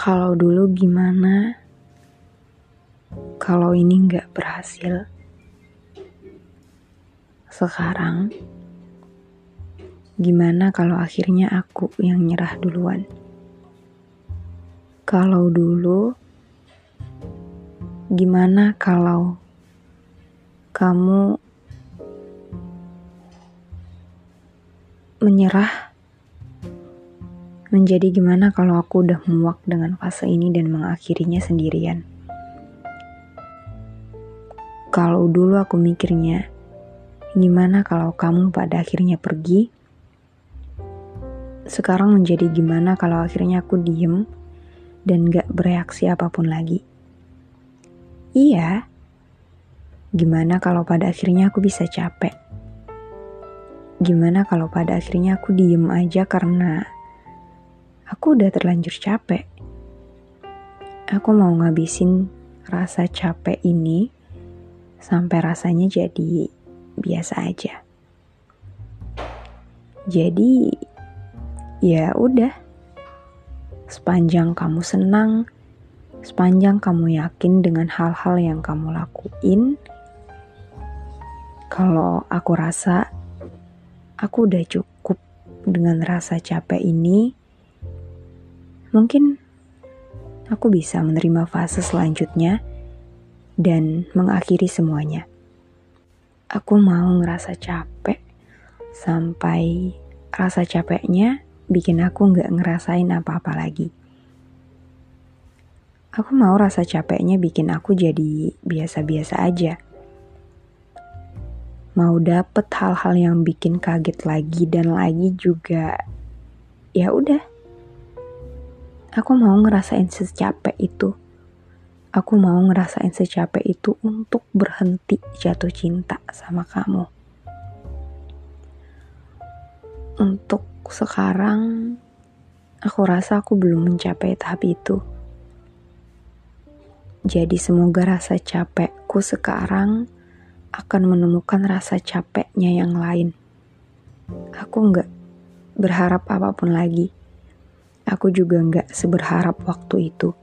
Kalau dulu gimana? Kalau ini nggak berhasil, sekarang gimana kalau akhirnya aku yang nyerah duluan? Kalau dulu, gimana kalau kamu menyerah? Menjadi gimana kalau aku udah muak dengan fase ini dan mengakhirinya sendirian? Kalau dulu aku mikirnya, gimana kalau kamu pada akhirnya pergi? Sekarang menjadi gimana kalau akhirnya aku diem dan gak bereaksi apa pun lagi? Iya, gimana kalau pada akhirnya aku bisa capek? Gimana kalau pada akhirnya aku diem aja karena aku udah terlanjur capek. Aku mau ngabisin rasa capek ini sampai rasanya jadi biasa aja. Jadi ya udah. Sepanjang kamu senang, sepanjang kamu yakin dengan hal-hal yang kamu lakuin, kalau aku rasa aku udah cukup dengan rasa capek ini, Mungkin aku bisa menerima fase selanjutnya dan mengakhiri semuanya. Aku mau ngerasa capek sampai rasa capeknya bikin aku nggak ngerasain apa-apa lagi. Aku mau rasa capeknya bikin aku jadi biasa-biasa aja. Mau dapet hal-hal yang bikin kaget lagi dan lagi juga ya udah Aku mau ngerasain secapek itu. Aku mau ngerasain secapek itu untuk berhenti jatuh cinta sama kamu. Untuk sekarang, aku rasa aku belum mencapai tahap itu. Jadi semoga rasa capekku sekarang akan menemukan rasa capeknya yang lain. Aku nggak berharap apa pun lagi Aku juga nggak seberharap waktu itu.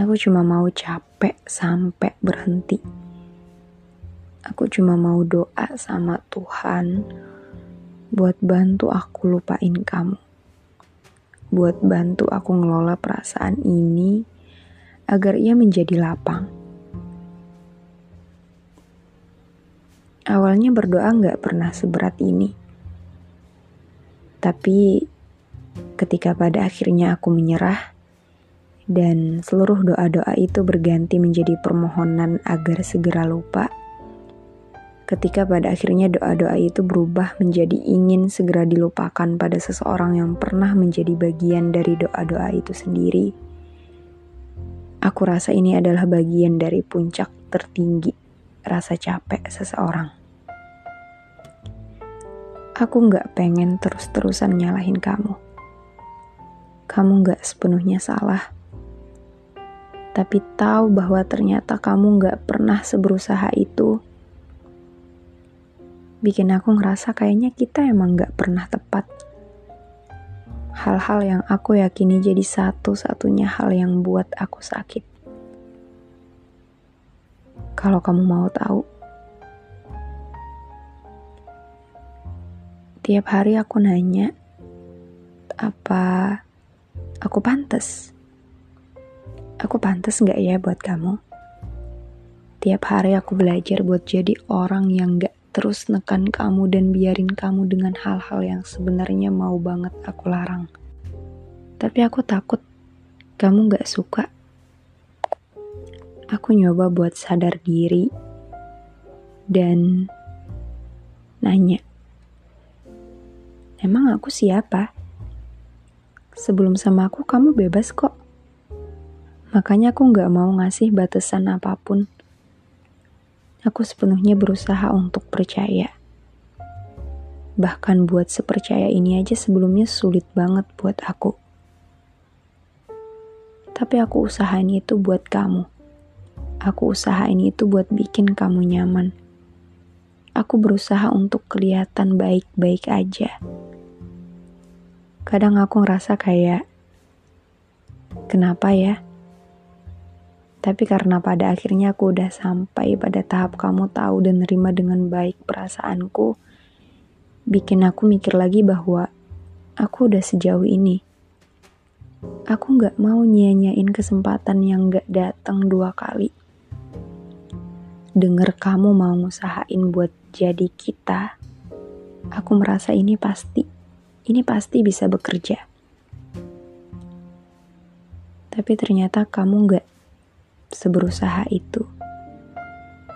Aku cuma mau capek sampai berhenti. Aku cuma mau doa sama Tuhan buat bantu aku lupain kamu. Buat bantu aku ngelola perasaan ini agar ia menjadi lapang. Awalnya berdoa nggak pernah seberat ini. Tapi ketika pada akhirnya aku menyerah dan seluruh doa-doa itu berganti menjadi permohonan agar segera lupa. Ketika pada akhirnya doa-doa itu berubah menjadi ingin segera dilupakan pada seseorang yang pernah menjadi bagian dari doa-doa itu sendiri. Aku rasa ini adalah bagian dari puncak tertinggi rasa capek seseorang. Aku gak pengen terus-terusan nyalahin kamu kamu gak sepenuhnya salah. Tapi tahu bahwa ternyata kamu gak pernah seberusaha itu. Bikin aku ngerasa kayaknya kita emang gak pernah tepat. Hal-hal yang aku yakini jadi satu-satunya hal yang buat aku sakit. Kalau kamu mau tahu, tiap hari aku nanya, apa aku pantas? Aku pantas gak ya buat kamu? Tiap hari aku belajar buat jadi orang yang gak terus nekan kamu dan biarin kamu dengan hal-hal yang sebenarnya mau banget aku larang. Tapi aku takut kamu gak suka. Aku nyoba buat sadar diri dan nanya, emang aku siapa? Sebelum sama aku kamu bebas kok. Makanya aku gak mau ngasih batasan apa pun. Aku sepenuhnya berusaha untuk percaya. Bahkan buat sepercaya ini aja sebelumnya sulit banget buat aku. Tapi aku usahain itu buat kamu. Aku usahain itu buat bikin kamu nyaman. Aku berusaha untuk kelihatan baik-baik aja kadang aku ngerasa kayak Kenapa ya? Tapi karena pada akhirnya aku udah sampai pada tahap kamu tahu dan nerima dengan baik perasaanku, bikin aku mikir lagi bahwa aku udah sejauh ini. Aku gak mau nyanyain kesempatan yang gak datang dua kali. Dengar kamu mau ngusahain buat jadi kita, aku merasa ini pasti, ini pasti bisa bekerja. Tapi ternyata kamu gak seberusaha itu.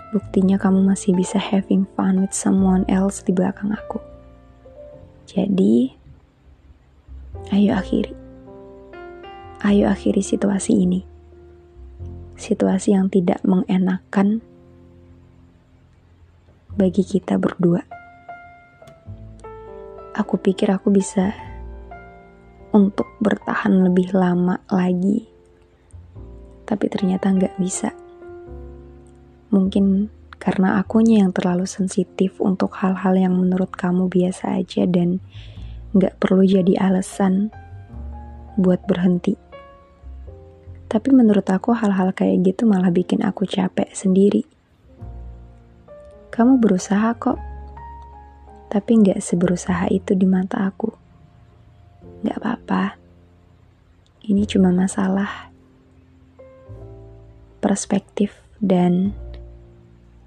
Buktinya kamu masih bisa having fun with someone else di belakang aku. Jadi, ayo akhiri. Ayo akhiri situasi ini. Situasi yang tidak mengenakan bagi kita berdua. Aku pikir aku bisa untuk bertahan lebih lama lagi tapi ternyata nggak bisa. Mungkin karena akunya yang terlalu sensitif untuk hal-hal yang menurut kamu biasa aja dan nggak perlu jadi alasan buat berhenti. Tapi menurut aku hal-hal kayak gitu malah bikin aku capek sendiri. Kamu berusaha kok, tapi nggak seberusaha itu di mata aku. Nggak apa-apa, ini cuma masalah perspektif dan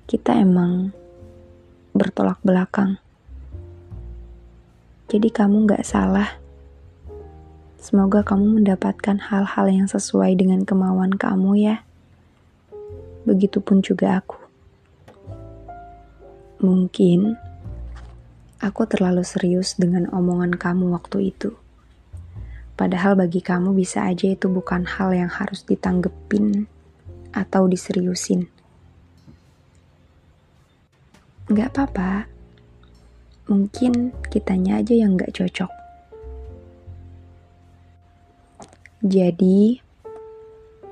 kita emang bertolak belakang. Jadi kamu gak salah. Semoga kamu mendapatkan hal-hal yang sesuai dengan kemauan kamu ya. Begitupun juga aku. Mungkin aku terlalu serius dengan omongan kamu waktu itu. Padahal bagi kamu bisa aja itu bukan hal yang harus ditanggepin atau diseriusin. Gak apa-apa, mungkin kitanya aja yang gak cocok. Jadi,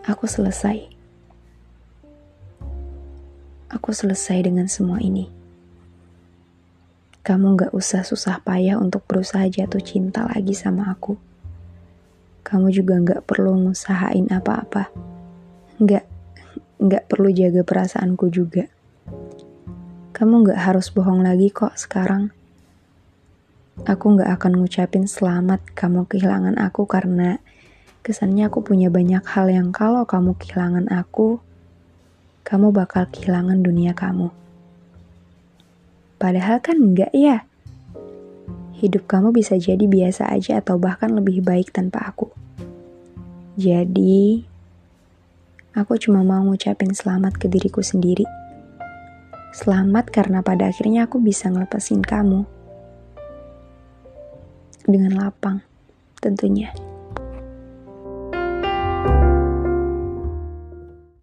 aku selesai. Aku selesai dengan semua ini. Kamu gak usah susah payah untuk berusaha jatuh cinta lagi sama aku. Kamu juga gak perlu ngusahain apa-apa. Gak, nggak perlu jaga perasaanku juga. Kamu nggak harus bohong lagi kok sekarang. Aku nggak akan ngucapin selamat kamu kehilangan aku karena kesannya aku punya banyak hal yang kalau kamu kehilangan aku, kamu bakal kehilangan dunia kamu. Padahal kan enggak ya. Hidup kamu bisa jadi biasa aja atau bahkan lebih baik tanpa aku. Jadi, Aku cuma mau ngucapin selamat ke diriku sendiri. Selamat karena pada akhirnya aku bisa ngelepasin kamu. Dengan lapang, tentunya.